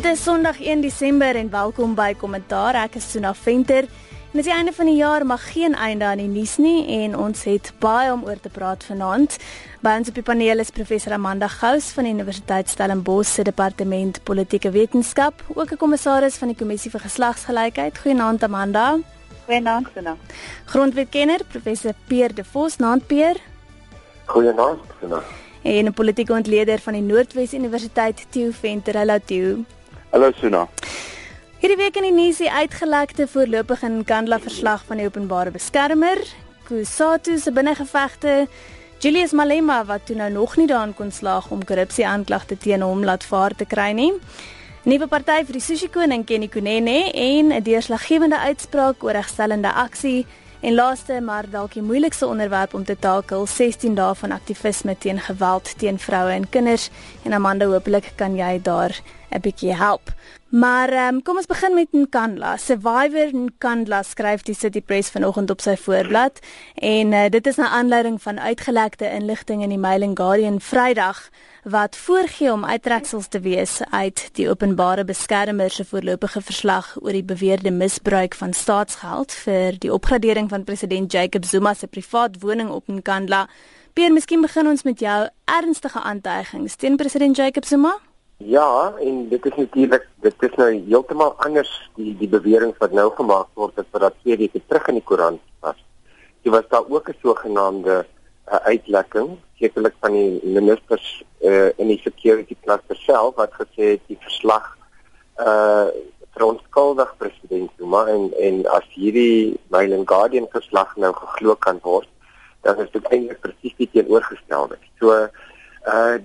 Dit is Sondag 1 Desember en welkom by Kommentaar. Ek is Suna Venter. En dis die einde van die jaar, maar geen einde aan die nuus nie en ons het baie om oor te praat vanaand. By ons op die paneel is professor Amanda Gous van die Universiteit Stellenbosch se departement politieke wetenskap, ook 'n kommissaris van die Kommissie vir Geslagsgelykheid. Goeienaand Amanda. Goeienaand Suna. Grondwetkenner professor Peer De Vos, naand Peer. Goeienaand Suna. En 'n politieke ontleder van die Noordwes Universiteit, Theo Venter. Hallo Theo. Hallo Suna. Hierdie week in die nuus die uitgelekte voorlopige Nkandla verslag van die openbare beskermer, Kusatu se binnengevegte, Julius Malema wat toe nou nog nie daarin kon slaag om korrupsie aanklagte teen hom laat vaar te kry nie. Nuwe party vir die Sushi Koning Kenny Kunene en 'n deurslaggewende uitspraak oor regstellende aksie en laaste maar dalk die moeilikste onderwerp om te takel, 16 dae van aktivisme teen geweld teen vroue en kinders en Amanda hopelik kan jy daar 'n bietjie help. Maar um, kom ons begin met Nkandla. Survivor Nkandla skryf die City Press vanoggend op sy voorblad en uh, dit is 'n aanleiding van uitgelekte inligting in die Mail and Guardian Vrydag wat voorgee om uittreksels te wees uit die openbare beskermer se voorlopige verslag oor die beweerde misbruik van staatsgeld vir die opgradering van president Jacob Zuma se privaat woning op Nkandla. Pierre, miskien begin ons met jou ernstige aantuigings teen president Jacob Zuma. Ja, en dit is natuurlik dit is nou heeltemal anders die die bewering wat nou gemaak word as wat twee weke terug in die koerant was. Dit was daar ook 'n sogenaamde uh, uitlekking, sekerlik van die ministers uh, in die security cluster self wat gesê het die verslag uh verontskuldig president Zuma en en as hierdie Mail and Guardian verslag nou geglo kan word, dan is dit eintlik presies die teenoorgestelde. So Uh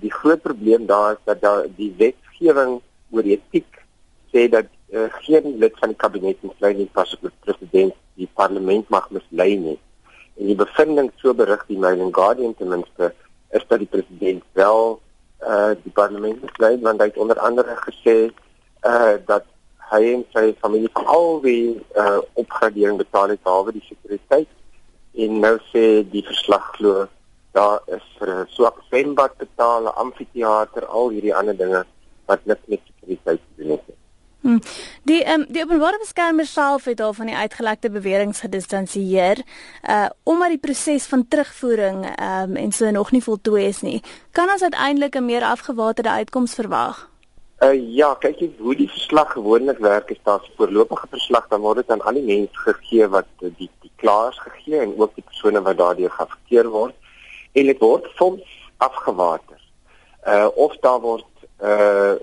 die groot probleem daar is dat daar die wetgewing oor etiek sê dat uh, geen lid van die kabinet insluit nie pas op die president die parlement mag mislei nie. En die bevinding so berig die Mail and Guardian ten minste is dat die president wel uh die parlement mislei want hy het onder andere gesê uh dat hy en sy familie vir al die uh opgradering betaal het behalwe die sekuriteit en nou sê die verslag glo daar is vir 'n swak swembad betaal, 'n amfitheater, al hierdie ander dinge wat niks met sekuriteit te doen het. Hmm. Die um, die openbare beskermer self het al van die uitgelekte beweringe gedistansieer, uh omdat die proses van terugvoering um, en so nog nie voltooi is nie. Kan ons uiteindelik 'n meer afgewaterde uitkoms verwag? Uh ja, kyk jy hoe die verslag gewoonlik werk is daar 'n voorlopige verslag dan word dit aan al die mense gegee wat die die klaars gegee en ook die persone wat daardeur geaffekteer word en dit word soms afgewater. Uh of daar word uh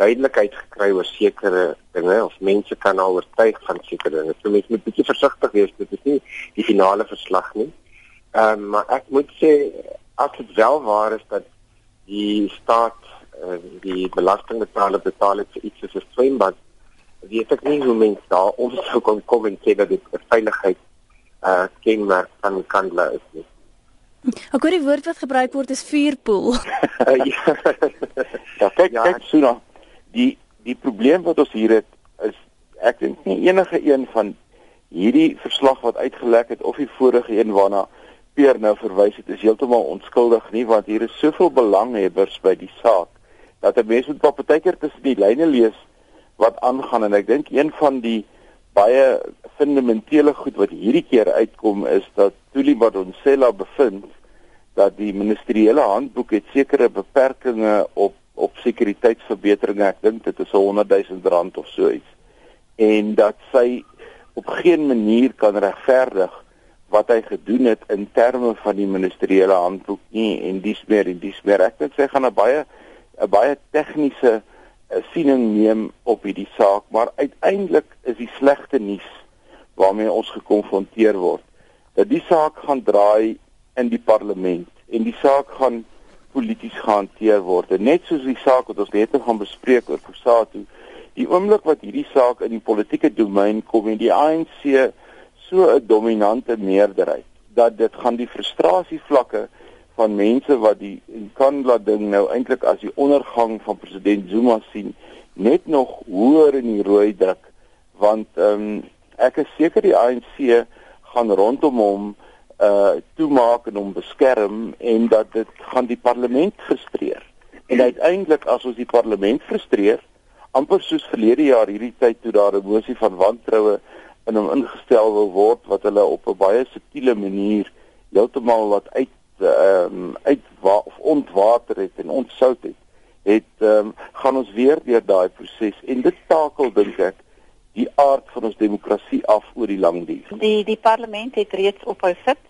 duidelikheid gekry oor sekere dinge of mense kan al oortuig van sekere dinge. So mense moet bietjie versigtig wees. Dit is nie die finale verslag nie. Ehm um, maar ek moet sê as dit wel waar is dat die staat uh, die belastingbetaler betaal het vir iets soos 'n swembad, weet ek nie hoe mense daar om sou kon kom en sê dat dit 'n veiligheid uh kenmerk van Kandla is nie. Ek hoor die woord wat gebruik word is vuurpoel. ja, ja, kyk, ja. kyk Suna, die die probleem wat ons hier het is ek dink nie enige een van hierdie verslag wat uitgelek het of die vorige een waarna Peer nou verwys het is heeltemal onskuldig nie want hier is soveel belanghebbers by die saak dat 'n mens moet op partykeer tussen die lyne lees wat aangaan en ek dink een van die baie fundamentele goed wat hierdie keer uitkom is dat Tuli Madonsela bevind dat die ministeriële handboek het sekere beperkings op op sekuriteitsverbeteringe. Ek dink dit is 100 000 rand of so iets. En dat sy op geen manier kan regverdig wat hy gedoen het in terme van die ministeriële handboek nie en dis meer en dis meer. Ek dink sy gaan 'n baie 'n baie tegniese eh, siening neem op hierdie saak, maar uiteindelik is die slegte nuus waarmee ons gekonfronteer word dat die saak gaan draai in die parlement en die saak gaan polities gehanteer word. En net soos die saak wat ons net gaan bespreek oor Kusatu, die oomblik wat hierdie saak in die politieke domein kom en die ANC so 'n dominante meerderheid dat dit gaan die frustrasie vlakke van mense wat die Nkandla ding nou eintlik as die ondergang van president Zuma sien net nog hoër in die rooi druk want ehm um, ek is seker die ANC gaan rondom hom uh toemaak en hom beskerm en dat dit gaan die parlement frustreer. En uiteindelik as ons die parlement frustreer, amper soos verlede jaar hierdie tyd toe daar 'n mosie van wantroue in hom ingestel wil word wat hulle op 'n baie subtiele manier heeltemal wat uit ehm um, uit of ontwater het en ontsout het het ehm um, gaan ons weer deur daai proses en dit takel dink ek die aard van ons demokrasie af oor die lang duur. Die die parlement het reeds ophou sit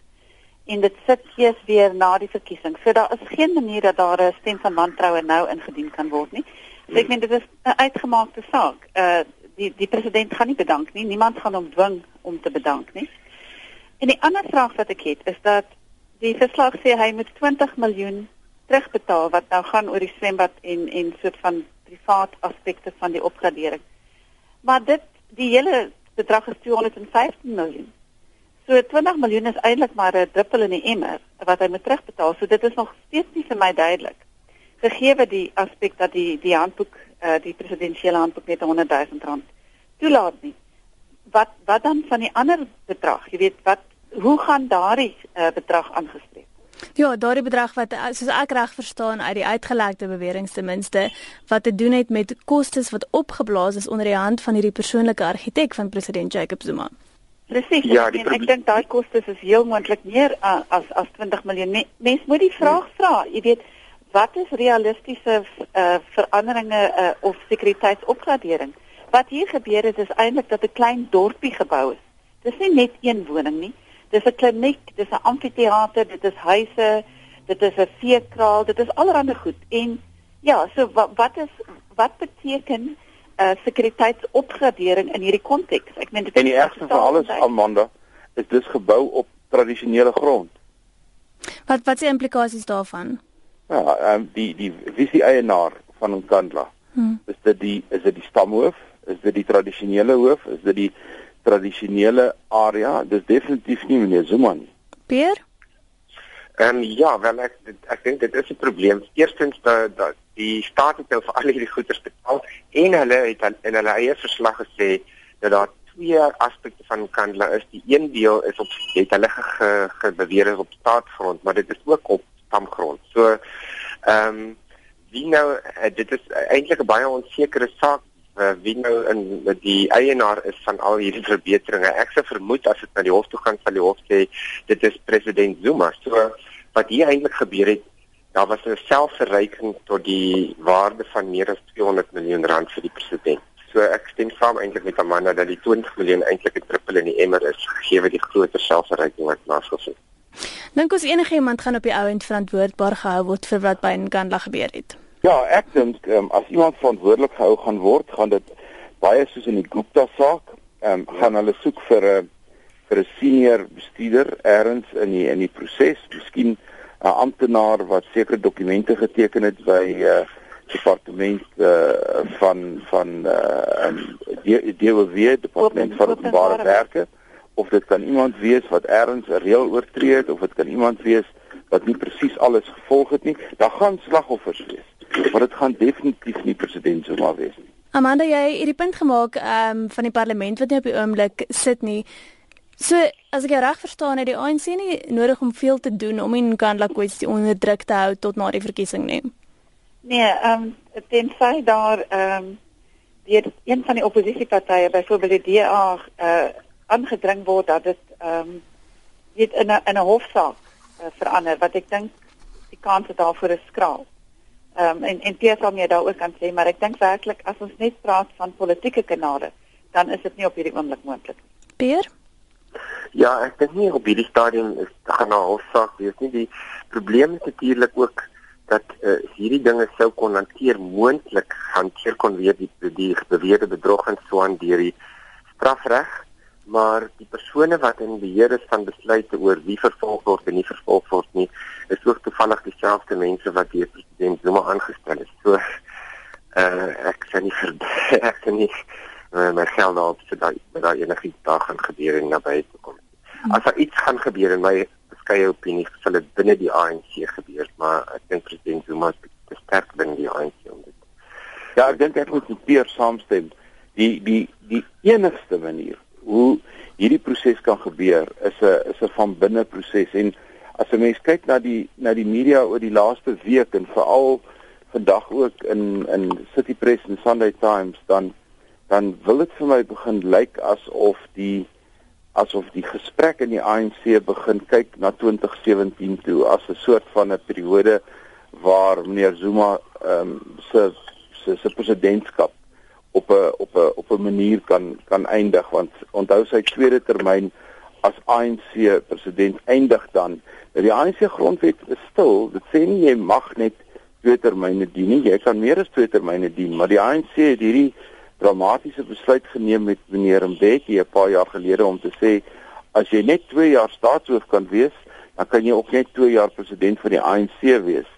en dit sit eers weer na die verkiesing. So daar is geen manier dat daar 'n stem van wantroue nou ingedien kan word nie. So ek meen dit is 'n uitgemaakte saak. Uh die die president gaan nie bedank nie. Niemand gaan hom dwing om te bedank nie. En die ander vraag wat ek het is dat die verslag sê hy moet 20 miljoen terugbetaal wat nou gaan oor die swembad en en soort van privaat aspekte van die opgradering. Maar dit die hele bedrag is 215 miljoen. So 20 miljoen is eintlik maar 'n druppel in die emmer wat hy moet terugbetaal. So dit is nog steeds nie vir my duidelik. Gegee die aspek dat die die handboek uh, die presidensiële handboek net 100 000 rand toelaat nie. Wat wat dan van die ander bedrag? Jy weet wat hoe gaan daardie uh, bedrag aangespreek? Ja, daardie bedrag wat soos ek reg verstaan uit die uitgelekte bewering ten minste wat te doen het met kostes wat opgeblaas is onder die hand van hierdie persoonlike argitek van president Jacob Zuma. Presies. Ja, en ek dink daai kostes is heel moontlik meer uh, as as 20 miljoen. Mens moet die vraag vra, jy weet, wat is realistiese uh, veranderinge uh, of sekuriteitsopgradering? Wat hier gebeur het is eintlik dat 'n klein dorpie gebou is. Dis nie net een woning nie. Dis 'n kliniek, dis 'n amfitheater, dit is huise, dit is 'n veekraal, dit is allerlei goed. En ja, so wat, wat is wat beteken uh, sekuriteitsopgradering in hierdie konteks. Ek meen dit En die ergste van alles Amanda is dis gebou op tradisionele grond. Wat wat se implikasies daarvan? Ja, um, die die visie eienaar van Nkandla. Hmm. Is dit die is dit die stamhoof? Is dit die tradisionele hoof? Is dit die tradisionele area? Dis definitief nie meneer Zuma nie. Pier? Ehm um, ja, wel ek ek dink dit is 'n probleem. Eerstens dat dat die staat het nou vir al hierdie goederes betaal en hulle het in hulle eie verslag gesê dat daar twee aspekte van Kandla is. Die een deel is op het hulle gebeweer ge, ge, op staatsgrond, maar dit is ook op stamgrond. So ehm um, wie nou eh, dit is eintlik 'n baie onsekere saak uh, wie nou in die eienaar is van al hierdie verbeteringe. Ek sou vermoed as dit na die hof toe gaan, sal die hof sê dit is president Zuma. So wat hier eintlik gebeur het daar was 'n selfverryking tot die waarde van meer as 200 miljoen rand vir die president. So ek stem saam eintlik met Amanda dat die 20 miljoen eintlik 'n druppel in die emmer is gegee die groter selfverryking wat het. Dink ons enige iemand gaan op die ou end verantwoordbaar gehou word vir wat by Nkandla gebeur het? Ja, ek dink um, as iemand verantwoordelik gehou gaan word, gaan dit baie soos in die Gupta saak, ehm um, gaan hulle soek vir 'n vir 'n senior bestuurder eers in die in die proses, miskien 'n amptenaar wat sekere dokumente geteken het by uh departement uh van van uh die DWW departement van openbare werke. Of dit kan iemand wees wat ergens 'n reël oortree het of dit kan iemand wees wat nie presies alles gevolg het nie. Daar gaan slagoffers wees maar dit gaan definitief nie president Zuma wees nie. Amanda jy het die punt gemaak um van die parlement wat nie op die oomblik sit nie. So, as ek jou reg verstaan, het die ANC nie nodig om veel te doen om in Nkandla kwessie onder druk te hou tot na die verkiesing nie. Nee, ehm um, tensy daar ehm um, deur een van die oppositiepartye, byvoorbeeld die DA, eh uh, aangedring word dat dit ehm um, dit in 'n in 'n hofsaak uh, verander wat ek dink die kans daarvoor is skraal. Ehm um, en en Pierre sal my daaroor kan sê, maar ek dink werklik as ons net praat van politieke kanale, dan is dit nie op hierdie oomblik moontlik nie. Pierre Ja, ek dink nie op hierdie stadium is gaan na hofsaak wees nie. Die probleem is natuurlik ook dat uh, hierdie dinge sou kon hanteer moontlik hanteer kon weer die die beweerde bedrog en so aan deur die strafreg, maar die persone wat in beheer is van besluite oor wie vervolg word en nie vervolg word nie, is ook toevallig dieselfde mense wat deur president Zuma aangestel is. So uh ek sê nie vir ek sê nie uh, my geld daarop sit dat daar enigiets daar gaan gebeur en naby toe kom. As daar iets gaan gebeur in my beskeie opinie, sal dit binne die ANC gebeur, maar ek dink president Zuma is te sterk binne die ANC om dit. Ja, ek dink ek moet met Peer saamstem. Die die die enigste manier hoe hierdie proses kan gebeur is 'n is 'n van binne proses. En as 'n mens kyk na die na die media oor die laaste week en veral vandag ook in in City Press en Sunday Times dan dan wil dit vir my begin lyk asof die asof die gesprek in die ANC begin kyk na 2017 toe as 'n soort van 'n periode waar meneer Zuma ehm um, se se se presidentskap op 'n op 'n op 'n manier kan kan eindig want onthou sy tweede termyn as ANC president eindig dan. Dat die ANC grondwet is stil. Dit sê nie jy mag net twee termyne dien nie. Jy kan meer as twee termyne dien. Maar die ANC het hierdie dramatiese besluit geneem met meneer Mbeki 'n paar jaar gelede om te sê as jy net 2 jaar staatshoof kan wees, dan kan jy ook net 2 jaar president van die ANC wees.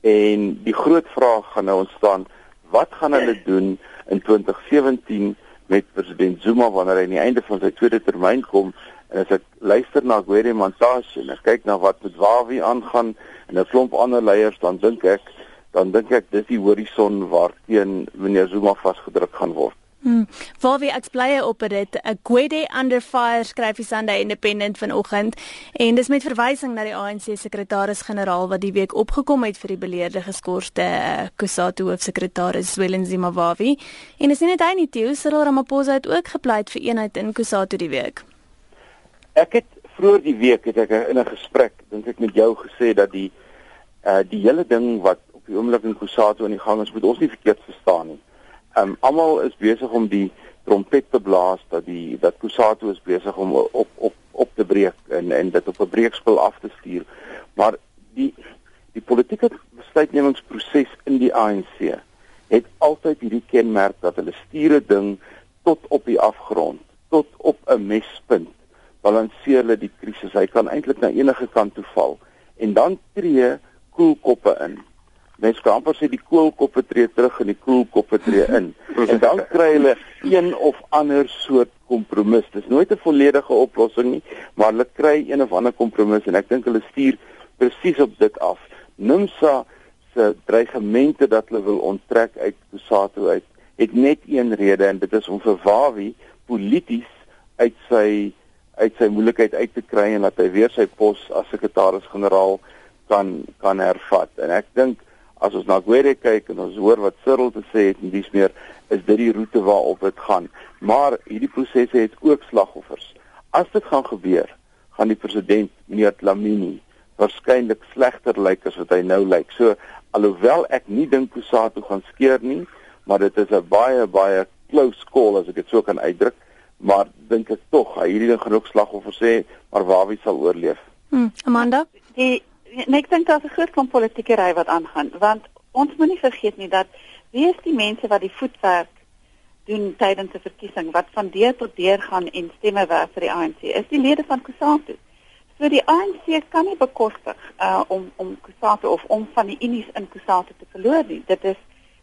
En die groot vraag gaan nou ontstaan, wat gaan hulle doen in 2017 met president Zuma wanneer hy aan die einde van sy tweede termyn kom? En as ek luister na Gwede Mantashe en ek kyk na wat met Wawi aangaan en 'n klomp ander leiers, dan dink ek dan dink ek dis die horison waarteen meneer Zuma vasgedruk gaan word. Hmm. Waar wie ek bly op dit, 'n Gwede under fire skryf die Sunday Independent vanoggend en dis met verwysing na die ANC sekretaris-generaal wat die week opgekom het vir die beleerde geskorste uh, Kusatu hoofsekretaris Zwelinzima Wawi. En is nie net hy nie, Theo Cyril Ramaphosa het ook gepleit vir eenheid in Kusatu die week. Ek het vroeër die week het ek in 'n gesprek dink ek met jou gesê dat die uh die hele ding wat die oomblik in Kusatu aan die gang is, moet ons nie verkeerd verstaan nie. Um, almal is besig om die trompet te blaas dat die dat Kusatu is besig om op op op te breek en en dit op 'n breekspel af te stuur. Maar die die politieke besluitnemingsproses in die ANC het altyd hierdie kenmerk dat hulle stuur 'n ding tot op die afgrond, tot op 'n mespunt. Balanseer hulle die krisis. Hy kan eintlik na enige kant toe val en dan tree koelkoppe in mense kan amper sê die koelkoppe tree terug en die koelkoppe tree in. en dan kry hulle een of ander soort kompromis. Dis nooit 'n volledige oplossing nie, maar hulle kry een of ander kompromis en ek dink hulle stuur presies op dit af. Nimsa se dreigemente dat hulle wil onttrek uit Kusatu uit het net een rede en dit is om vir Wawi polities uit sy uit sy moeilikheid uit te kry en dat hy weer sy pos as sekretaris-generaal kan kan hervat. En ek dink as ons na Gwede kyk en ons hoor wat Cyril te sê het en dis meer is dit die roete waarop dit gaan. Maar hierdie prosesse het ook slagoffers. As dit gaan gebeur, gaan die president meneer Dlamini waarskynlik slegter lyk as wat hy nou lyk. So alhoewel ek nie dink Kusatu gaan skeer nie, maar dit is 'n baie baie close call as ek dit so kan uitdruk, maar dink ek tog hy hierdie ding genoeg slagoffers sê, maar waar wie sal oorleef? Hm, Amanda, die En ek dink daar's 'n groot klomp politieke ry wat aangaan, want ons moenie vergeet nie dat wie is die mense wat die voetwerk doen tydens 'n verkiesing wat van deur tot deur gaan en stemme werf vir die ANC? Is die lede van Kusatu. So die ANC kan nie bekostig uh om om Kusatu of om van die unies in Kusatu te verloor nie. Dit is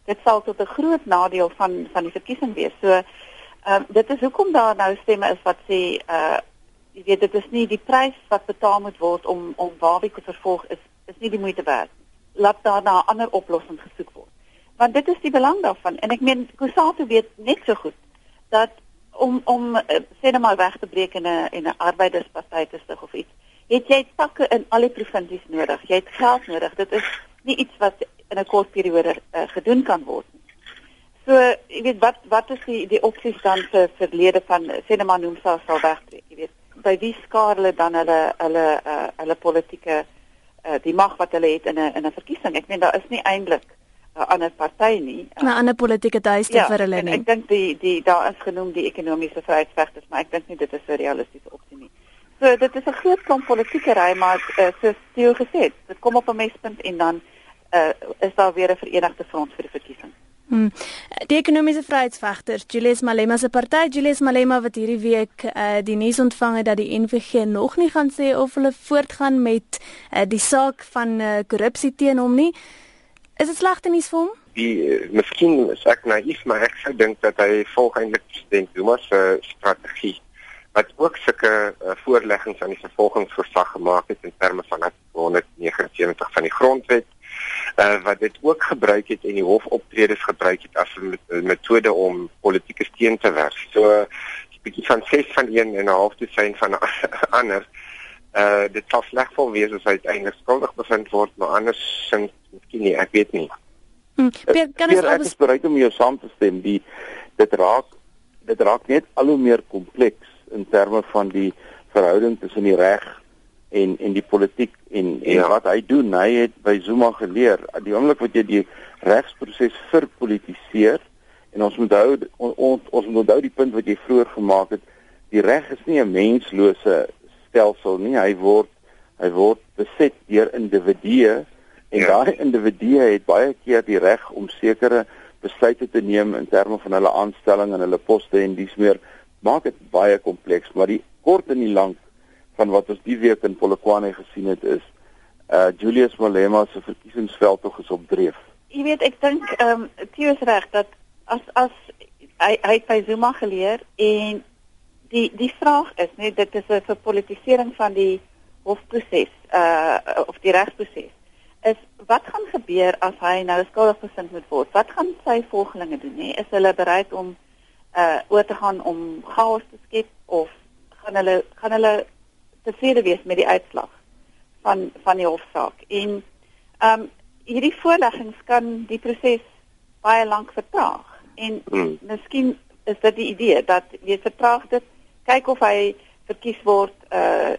dit sal tot 'n groot nadeel van van die verkiesing wees. So uh, dit is hoekom daar nou stemme is wat sê uh jy weet dit is nie die prys wat betaal moet word om om Wawie te vervolg is is nie die moeite werd. Laat daar na 'n ander oplossing gesoek word. Want dit is die belang daarvan en ek meen Kusatu weet net so goed dat om om eh, sê net maar weg te breek in 'n in 'n arbeidersparty te stig of iets. Het jy takke in al die provinsies nodig? Jy het geld nodig. Dit is nie iets wat in 'n kort periode uh, gedoen kan word nie. So, jy weet wat wat is die die opsies dan vir verlede van sê net maar noem sal sal wegbreek, jy weet by wie skaar hulle dan hulle hulle uh, hulle politieke uh, die mag wat hulle het in 'n in 'n verkiesing. Ek meen daar is nie eintlik 'n uh, ander party nie. Uh, 'n ander politieke tuiste ja, vir hulle nie. Ek dink die die daar is genoem die ekonomiese vryheidsvegters, maar ek dink nie dit is 'n realistiese opsie nie. So dit is 'n groot klomp politieke ry, maar uh, soos Theo gesê het, dit kom op 'n mespunt en dan uh, is daar weer 'n verenigde front vir die verkiesing. Hmm. Die ekonomiese vryheidsvegters, Julius Malema se party, Julius Malema wat hierdie week uh, die nuus ontvang het dat die NVG nog nie gaan sê of hulle voortgaan met uh, die saak van uh, korrupsie teen hom nie. Is dit slegte nuus vir hom? Die uh, miskien is ek naïef, maar ek sou dink dat hy volg eintlik president Zuma se strategie wat ook sulke uh, voorleggings aan die vervolgingsverslag gemaak het in terme van 179 van die grondwet uh, wat dit ook gebruik het en die hofoptredes gebruik het as 'n metode om politieke steun te werf. So 'n bietjie van 6 van een en 'n half te sien van ander. Uh dit sal sleg vol wees as hy uiteindelik skuldig bevind word, maar anders sink miskien nie, ek weet nie. Hmm, Peer, kan Peer, ek is bereid om jou saam te stem. Die dit raak dit raak net al hoe meer kompleks in terme van die verhouding tussen die reg en en die politiek en en ja. wat hy doen. Hy het by Zuma geleer, die oomblik wat jy die regsproses verpolitiseer en ons moet hou on, on, ons moet onthou die punt wat jy vroeër gemaak het, die reg is nie 'n menslose stelsel nie. Hy word hy word beset deur individue en ja. daai individue het baie keer die reg om sekere besluite te neem in terme van hulle aanstelling en hulle poste en dis meer maak dit baie kompleks, maar die kort en die lank van wat ons die week in Polokwane gesien het is uh Julius Malema se verkiesingsveldtog is op dreef. Jy weet ek dink ehm um, Theo is reg dat as as hy hy het by Zuma geleer en die die vraag is net dit is 'n verpolitisering van die hofproses uh of die regsproses is wat gaan gebeur as hy nou skuldig bevind moet word? Wat gaan sy volgelinge doen? Nee, is hulle bereid om uh oor te gaan om chaos te skep of gaan hulle gaan hulle tevrede wees met die uitslag van van die hofsaak. En ehm um, hierdie voorleggings kan die proses baie lank vertraag. En hmm. miskien is dit die idee dat jy vertraag dit, kyk of hy verkies word uh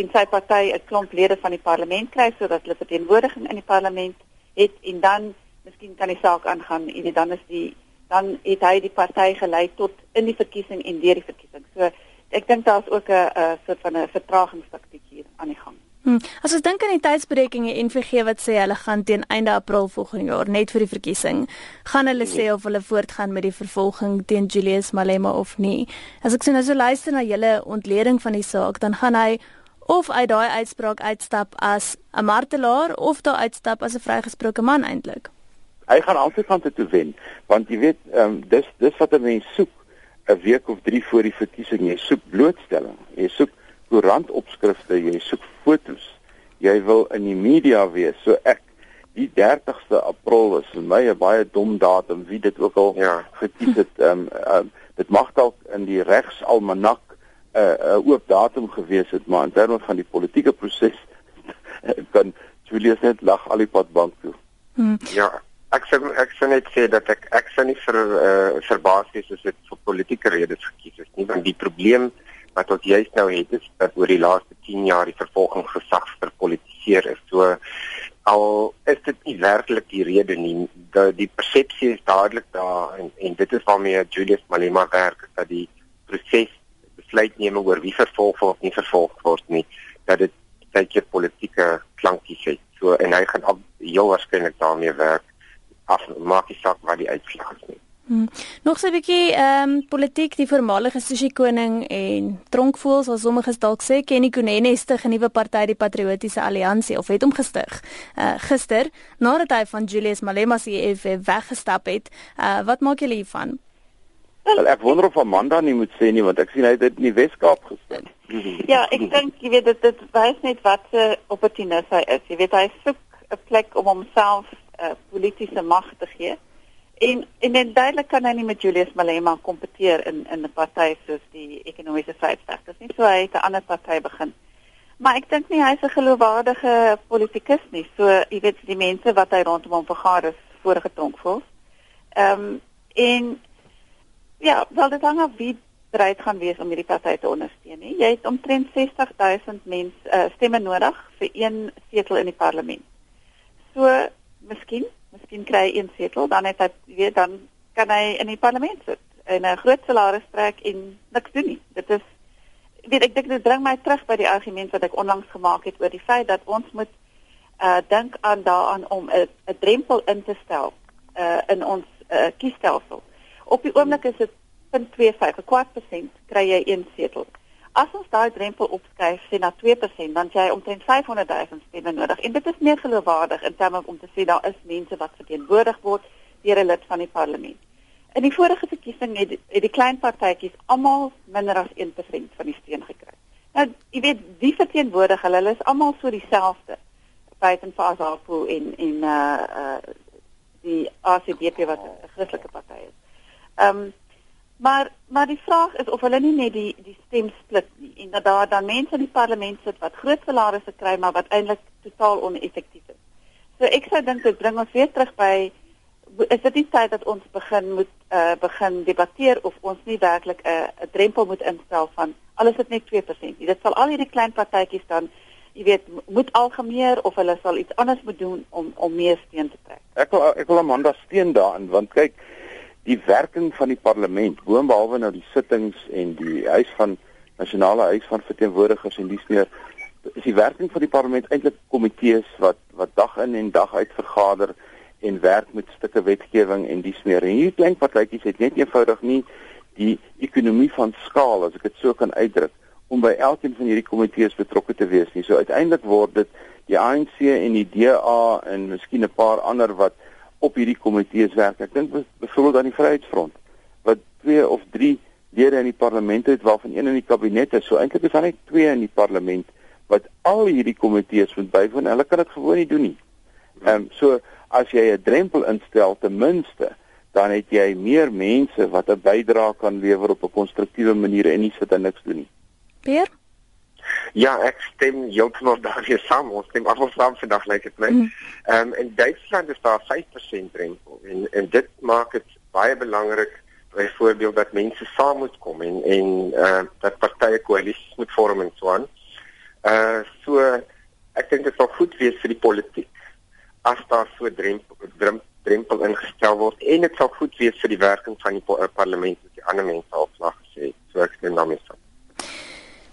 en sy party 'n klomp lede van die parlement kry sodat hulle verteenwoordiging in die parlement het en dan miskien kan die saak aangaan en dan is die dan het hy die party gelei tot in die verkiesing en deur die verkiesing. So ek dink daar's ook 'n soort van 'n vertragingstaktiek hier aan die gang. Hmm. As ons dink aan die tydsberekeninge en NVG wat sê hulle gaan teen einde April volgende jaar net vir die verkiesing, gaan hulle sê of hulle voortgaan met die vervolging teen Julius Malema of nie. As ek sien as jy luister na julle ontleding van die saak, dan gaan hy of uit daai uitspraak uitstap as 'n martelaar of daar uitstap as 'n vrygesproke man eintlik. Hy gaan altyd van toe wen, want jy weet, ehm um, dis dis wat 'n mens soek 'n week of 3 voor die verkiesing. Jy soek blootstelling. Jy soek koerantopskrifte, jy soek fotos. Jy wil in die media wees. So ek die 30ste April is vir my 'n baie dom datum wie dit ook al ja. gekies het. Ehm um, um, dit mag dalk in die regsalmanak 'n uh, 'n uh, oop datum gewees het, maar in terme van die politieke proses kan Julius net lag al die pad bank toe. Hmm. Ja, ek sê ek sê net sê dat ek ek sou nie vir uh, verbaas wees as dit vir politieke redes gekies is nie want die probleem wat ons juist nou het is dat oor die laaste 10 jaar die vervolgingsgesag verpolitiseer is. So al is dit nie werklik die rede nie dat die persepsie is dadelik daar en en dit is waarmee Julius Malema werk dat die proses besluitneming oor wie vervolg of nie vervolg word nie dat dit baie politieke klankies het. So en hy gaan heel waarskynlik daarmee werk af maak nie saak wat die uitslag is nie. Hmm. Nog so 'n bietjie ehm um, politiek die voormalige Sushi koning en tronkvoels as sommiges dalk sê Kenny Kunene stig 'n nuwe party die Patriotiese Alliansie of het hom gestig. Uh gister nadat hy van Julius Malema se EFF weggestap het. Uh wat maak julle hiervan? Wel ek wonder of Amanda nie moet sê nie want ek sien hy het dit in die Weskaap gestaan. Ja, ek dink jy weet dit dit wys net wat 'n opportunis hy is. Jy weet hy soek 'n plek om homself uh, politieke mag te gee. En en en duidelik kan hy nie met Julius Malema kompeteer in in 'n party soos die ekonomiese vryheidsdag. Dis nie so hy het 'n ander party begin. Maar ek dink nie hy's 'n geloofwaardige politikus nie. So weet die mense wat hy rondom hom vergader is vorige tronkvol. Ehm um, en ja, wel dit hang af wie bereid gaan wees om hierdie party te ondersteun. Nie. Jy het omtrent 60000 mense uh, stemme nodig vir een setel in die parlement. So miskien, miskien kry hy een setel, dan het hy weet dan kan hy in die parlement sit en 'n groot salaris trek en niks doen nie. Dit is weet ek dink dit bring my terug by die argument wat ek onlangs gemaak het oor die feit dat ons moet uh dink aan daaraan om 'n 'n drempel in te stel uh in ons uh kiesstelsel. Op die oomblik is dit 0.25, 'n kwart persent kry jy een setel. As ons daai drempel opskuif sê na 2%, dan jy omtrent 500 000 stemme nodig. En dit is meer geloofwaardig in terme om te sê daar is mense wat verteenwoordig word deur 'n lid van die parlement. In die vorige verkiesing het, het die klein partytjies almal minder as 1% van die steun gekry. Nou, jy weet, wie verteenwoordig hulle? Hulle is almal so dieselfde. Python Fasapo in in uh uh die ACDP wat 'n Christelike party is. Ehm um, Maar maar die vraag is of hulle nie net die die stem split nie en dat daar dan mense in die parlement sit wat groot salarisse kry maar wat eintlik totaal oneffektief is. So ek sou dink dit bring ons weer terug by is dit nie tyd dat ons begin moet uh, begin debatteer of ons nie werklik 'n uh, 'n drempel moet instel van alles is net 2% nie. Dit sal al hierdie klein partytjies dan jy weet moet algemeer of hulle sal iets anders moet doen om om meer steun te trek. Ek wil ek wil Amanda steun daarin want kyk die werking van die parlement boonbehalwe nou die sittings en die huis van nasionale huis van verteenwoordigers en dies meer is die werking van die parlement eintlik komitees wat wat dag in en dag uit vergader en werk met stukke wetgewing en dies meer. En hierdie klein partytjies het net eenvoudig nie die ekonomie van skaal as ek dit so kan uitdruk om by elkeen van hierdie komitees betrokke te wees nie. So uiteindelik word dit die ANC en die DA en miskien 'n paar ander wat op hierdie komitees werk. Ek dink byvoorbeeld aan die Vryheidsfront wat 2 of 3 lede in die parlement het waarvan een in die kabinet is. So eintlik is daar net 2 in die parlement wat al hierdie komitees moet bywoon. Hulle kan dit gewoon nie doen nie. Ehm um, so as jy 'n drempel instel ten minste dan het jy meer mense wat 'n bydrae kan lewer op 'n konstruktiewe manier en nie sit en niks doen nie. Peer? Ja, ek stem heeltemal daarmee saam. Ons stem almal saam vandag lyk dit my. Mhm. Ehm mm. um, in Duitsland is daar 5% drempel en en dit maak dit baie belangrik byvoorbeeld dat mense saam moet kom en en uh dat partye koalisies moet vorm en so aan. Uh so ek dink dit sal goed wees vir die politiek as daar so drempel drempel drempel ingestel word en dit sal goed wees vir die werking van die parlement wat die ander mense al slag gesê so ek stem daarmee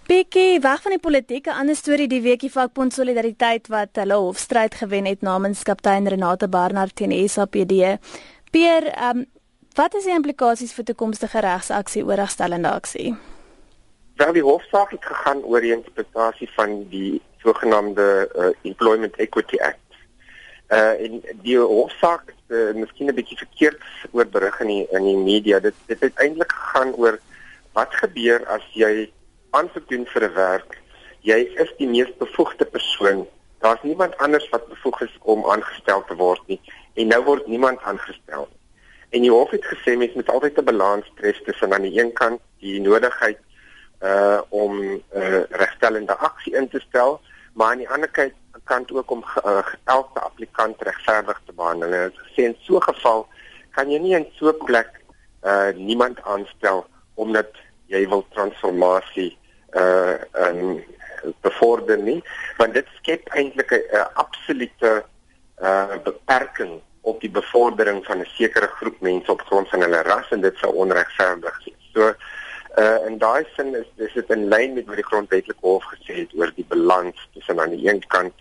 Pikkie, weg van die politieke ander storie die weekie vakbond solidariteit wat hulle hofstryd gewen het namens kaptein Renate Barnard teen SAPD. Pier, ehm um, wat is die implikasies vir toekomstige regsaksie oor regstellende aksie? Wel die hofsaak het gegaan oor die interpretasie van die sogenaamde uh, Employment Equity Act uh en die hofsaak uh, miskien 'n bietjie verkeerd oor berig in die in die media dit dit het eintlik gegaan oor wat gebeur as jy aansoek doen vir 'n werk. Jy is die mees bevoegde persoon. Daar's niemand anders wat bevoeg is om aangestel te word nie en nou word niemand aangestel. En die hof het gesê mens moet altyd 'n balans tref tussen aan die een kant die nodigheid uh om uh, regstellende aksie in te stel maar aan die ander kant kant ook om uh, elke applikant regverdig te behandel. En sê in so 'n geval kan jy nie in so 'n plek uh niemand aanstel omdat jy wil transformasie uh en bevorder nie, want dit skep eintlik 'n absolute uh beperking op die bevordering van 'n sekere groep mense op grond van hulle ras en dit sou onregverdig wees. So uh in daai sin is dis dit in lyn met wat die grondwetlike hof gesê het oor die balans tussen aan die een kant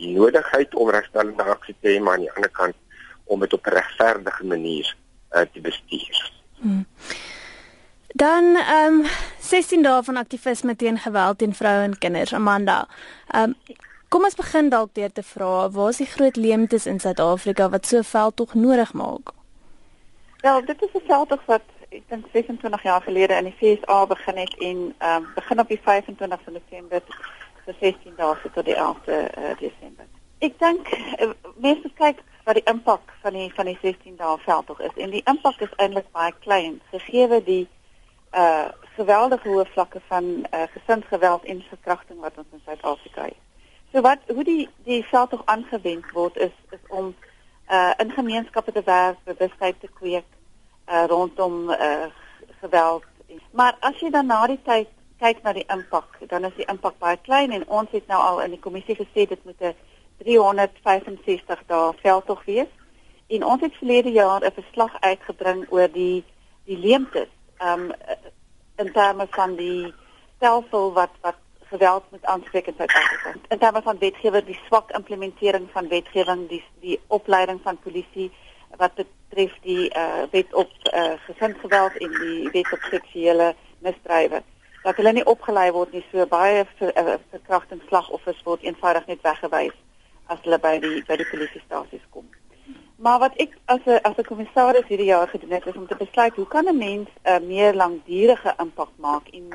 die nodigheid om regstellende aksie te hê maar aan die ander kant om dit op 'n regverdige manier uh, te bestuur. Hmm. Dan ehm um, 16 dae van aktivisme teen geweld teen vroue en kinders Amanda. Ehm um, kom ons begin dalk deur te vra waar is die groot leemtes in Suid-Afrika wat so veldtog nodig maak? Wel, dit is veldtog wat ek dink 26 jaar gelede in die FSA begin het en ehm um, begin op die 25 van Desember vir 16 dae tot die 11de uh, Desember. Ek dink uh, mense kyk wat die impak van die van die 16 dae veldtog is en die impak is eintlik baie klein gegee die uh geweldige hoë vlakke van uh gesinsgeweld en verkrachting wat ons in Suid-Afrika het. So wat hoe die die veldtog aangewend word is is om uh in gemeenskappe te werk, bewustheid te kweek uh rondom uh geweld. Maar as jy dan na die tyd kyk na die impak, dan is die impak baie klein en ons het nou al in die kommissie gesê dit moet 'n 365 dae veldtog wees. En ons het verlede jaar 'n verslag uitgebring oor die die leemtes um in terme van die stelsel wat wat geweld moet aanspreek in Suid-Afrika. In terme van wetgewing, die swak implementering van wetgewing, die die opleiding van polisie wat betref die uh, wet op uh, gesinsgeweld en die wet op seksuele misdrywe dat hulle nie opgelei word nie so baie ver, uh, verkrachtingsslagoffers word eenvoudig net weggewys as hulle by die by die polisiestasies kom. Maar wat ek as 'n as 'n kommissaris hierdie jaar gedoen het is om te besluit hoe kan 'n mens 'n uh, meer langdurige impak maak en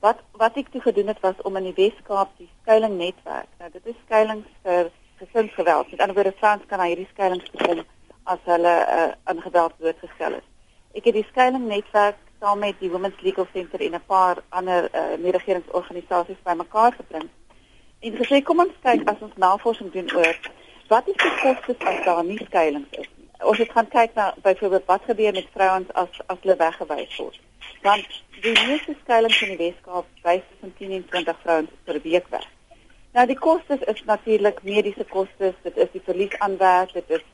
wat wat ek toe gedoen het was om in die Wes-Kaap die skuiling netwerk. Nou dit is skuilings vir gesinsgeweld. Met ander woorde Frans kan na hierdie skuilings kom as hulle uh, in geweld blootgestel is. Ek het die skuiling netwerk saam met die Women's Legal Center en 'n paar ander uh, nie-regeringsorganisasies bymekaar gebring. En gesê kom ons kyk as ons navorsing doen oor wat is die kostes as daar nie skuilings is nie. ons het gaan kyk na byvoorbeeld wat gebeur met vrouens as as hulle weggewys word. Want die meeste skuilings in die Weskaap wys tussen 10 en 20 vrouens per week weg. Nou die kostes is natuurlik mediese kostes, dit is die verlies aan werk, dit is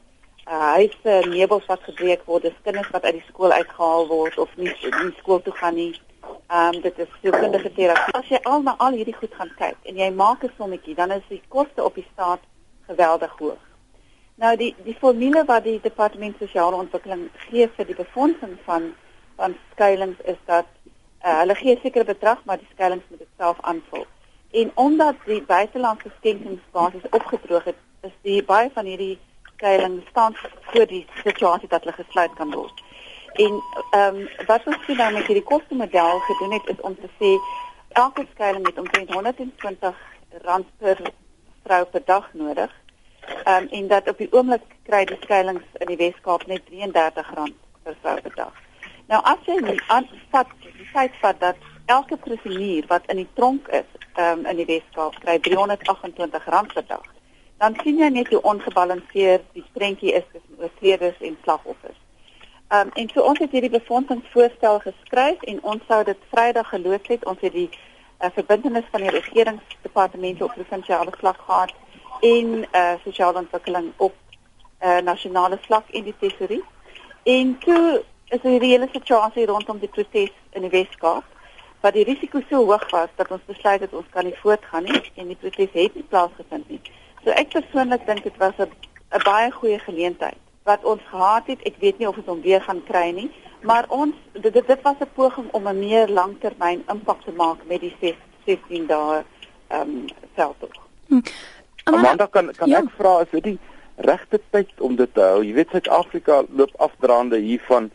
uh, huise, meubels wat gebreek word, dis kinders wat uit die skool uitgehaal word of nie nie skool toe gaan nie. Ehm um, dit is sielkundige terapie. As jy al na al hierdie goed gaan kyk en jy maak 'n sommetjie, dan is die koste op die staat geweldig hoog. Nou die die formule wat die departement sosiale ontwikkeling gee vir die befondsing van van skuilings is dat uh, hulle gee 'n sekere bedrag maar die skuilings moet dit self aanvul. En omdat die buitelandse skenkingsbasis opgedroog het, is die baie van hierdie skuilings staan voor die situasie dat hulle gesluit kan word. En ehm um, wat ons sien nou met hierdie kostemodel gedoen het is om te sê elke skuiling het omtrent 120 rand per vrou per dag nodig. Ehm um, en dat op die oomblik kry die skuilings in die Weskaap net 33 rand per vrou per dag. Nou as jy aanvat die feit vat dat elke prisoner wat in die tronk is, ehm um, in die Weskaap kry 328 rand per dag, dan sien jy net hoe ongebalanseerd die prentjie is tussen oortreders en slagoffers. Ehm um, en so ons het hierdie befondsingsvoorstel geskryf en ons sou dit Vrydag geloods het. Ons het die uh, verbintenis van die regeringsdepartemente op provinsiale vlak gehad en eh uh, sosiale ontwikkeling op eh uh, nasionale vlak in die tesorie. En toe is die hele situasie rondom die protes in die Weskaap wat die risiko so hoog was dat ons besluit het ons kan nie voortgaan nie en die protes het nie plaasgevind nie. So ek persoonlik dink dit was 'n 'n baie goeie geleentheid wat ons gehad het. Ek weet nie of ons hom weer gaan kry nie, maar ons dit dit was 'n poging om 'n meer langtermyn impak te maak met die 16 dae ehm um, veldtog. Hm. Amanda kan kan ja. ek vra is dit die regte tyd om dit te hou? Jy weet Suid-Afrika loop afdraande hiervan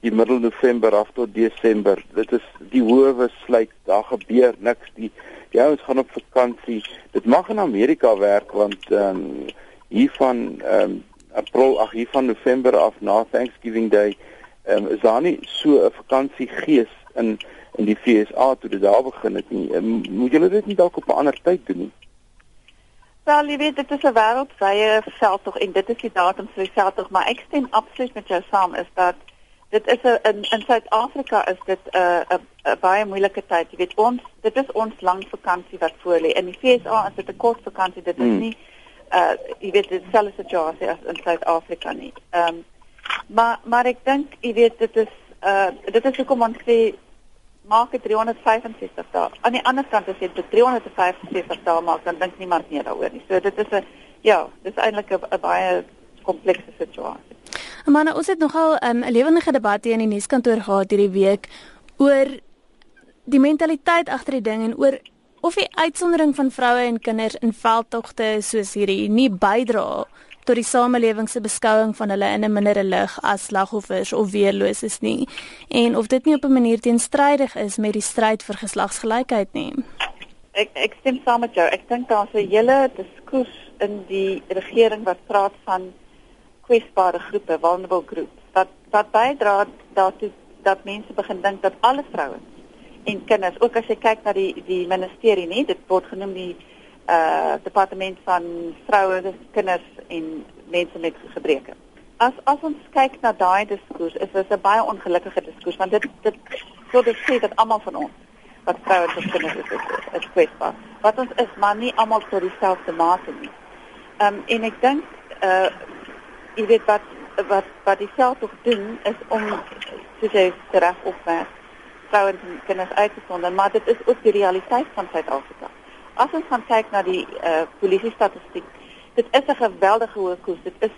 die middel November af tot Desember. Dit is die howe sluit, daar gebeur niks. Die die ouens gaan op vakansie. Dit mag in Amerika werk want ehm um, hiervan ehm um, April, ag hiervan November af na Thanksgiving Day um, is daar nie so 'n vakansiegees in in die FSA toe dit daar begin het nie. Um, moet julle dit nie dalk op 'n ander tyd doen nie? Wel, jy weet dit is 'n wêreldwye veldtog en dit is die datum vir die veldtog, maar ek stem absoluut met jou saam is dat dit is 'n in in Suid-Afrika is dit 'n uh, 'n baie moeilike tyd. Jy weet ons dit is ons lang vakansie wat voor lê. In die FSA is dit 'n kort vakansie. Dit is hmm. nie uh jy weet dit selfs situasie as in Suid-Afrika nie. Ehm um, maar maar ek dink jy weet dit is uh dit is hoekom ons sê maak dit 365 dae. Aan die ander kant as jy dit 365 dae maak dan dink niemand meer daaroor nie. So dit is 'n ja, dit is eintlik 'n baie komplekse situasie. Maar ons het nogal ehm, 'n um, lewendige debat hier in die nuuskantoor gehad hierdie week oor die mentaliteit agter die ding en oor of die uitsondering van vroue en kinders in veldtogte soos hierdie nie bydra tot die samelewing se beskouing van hulle in 'n mindere lig as slagoffers of weerloses nie en of dit nie op 'n manier teenstrydig is met die stryd vir geslagsgelykheid nie. Ek ek stem saam met jou. Ek dink daar's 'n hele diskurs in die regering wat praat van kwesbare groepe, vulnerable groups, wat wat bydra daartoe dat mense begin dink dat alle vrouens en kinders, ook as jy kyk na die die ministerie, nie, dit word genoem die uh departement van vroue, kinders en mense met gebreke. As as ons kyk na daai diskurs, is dit 'n baie ongelukkige diskurs want dit dit sou dit sê dat almal van ons wat vrouens en kinders is, is, is kwesbaar. Wat ons is, maar nie almal tot dieselfde mate nie. Ehm um, en ek dink uh jy weet wat wat wat die self tog doen is om soos jy reg opmerk vrouens en kinders uit te sonder maar dit is ook die realiteit van Suid-Afrika. As ons gaan kyk na die uh, polisie statistiek, dit is 'n geweldige hoë koers. Dit is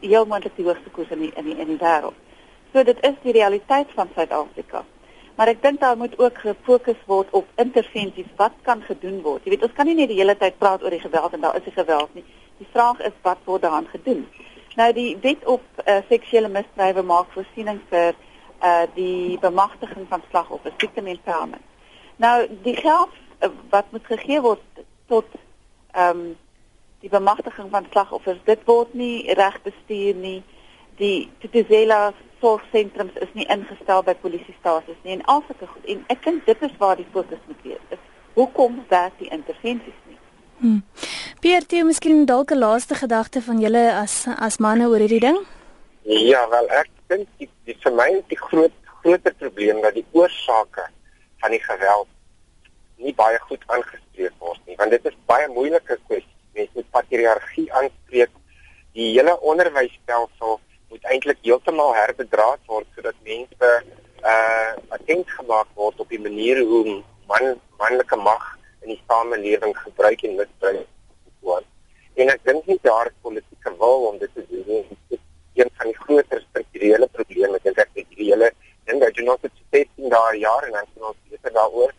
heel moontlik die hoogste koers in die, in die, in die wêreld. So dit is die realiteit van Suid-Afrika. Maar ek dink daar moet ook gefokus word op intervensies wat kan gedoen word. Jy weet ons kan nie net die hele tyd praat oor die geweld en daar is die geweld nie. Die vraag is wat word daaraan gedoen? Nou die wet op uh, seksuele misdrywe maak voorsiening vir uh die bemagtiging van slagoffers, victim empowerment. Nou die geld wat moet gegee word tot ehm um, die bemagtiging van slagoffers, dit word nie reg bestuur nie. Die Tutusela sorgsentrums is nie ingestel by polisiestasies nie en alsulke goed. En ek dink dit is waar die fokus moet wees. Is hoekom werk die intervensies nie? Hmm. Pierre, jy miskien dalk 'n laaste gedagte van julle as as manne oor hierdie ding? Ja, wel ek dink die, die vir my die groot groter probleem dat die oorsake van die geweld nie baie goed aangespreek word nie, want dit is baie moeilike kwessie. Mens moet patriargie aanspreek. Die hele onderwysstelsel moet eintlik heeltemal herbedraad word sodat mense uh attent gemaak word op die manier hoe man manlike mag in die samelewing gebruik en misbruik word. En ek dink nie daar is politieke wil om dit te doen nie. Een van die groter strukturele probleme wat ek dink die hele ding dat jy nog steeds in daai jare en dan sien ons beter daaroor,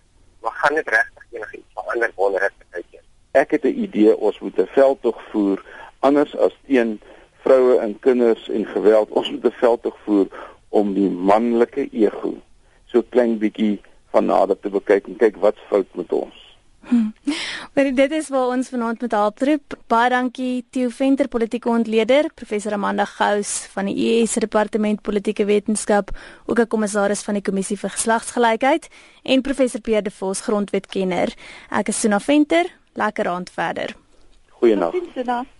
maar gaan dit regtig enigiets verander wonder ek kyk. Ek het 'n idee ons moet 'n veldtog voer anders as teen vroue en kinders en geweld. Ons moet 'n veldtog voer om die manlike ego so klein bietjie van nader te bekyk en kyk wat's fout met ons. Hm. Maar dit is waar ons vanaand met hulp roep. Baie dankie Theo Venter, politieke ontleder, professor Amanda Gous van die US Departement Politieke Wetenskap, ook 'n kommissaris van die Kommissie vir Geslagsgelykheid en professor Pierre De Vos, grondwetkenner. Ek is Suna Venter. Lekker aand verder. Goeienaand.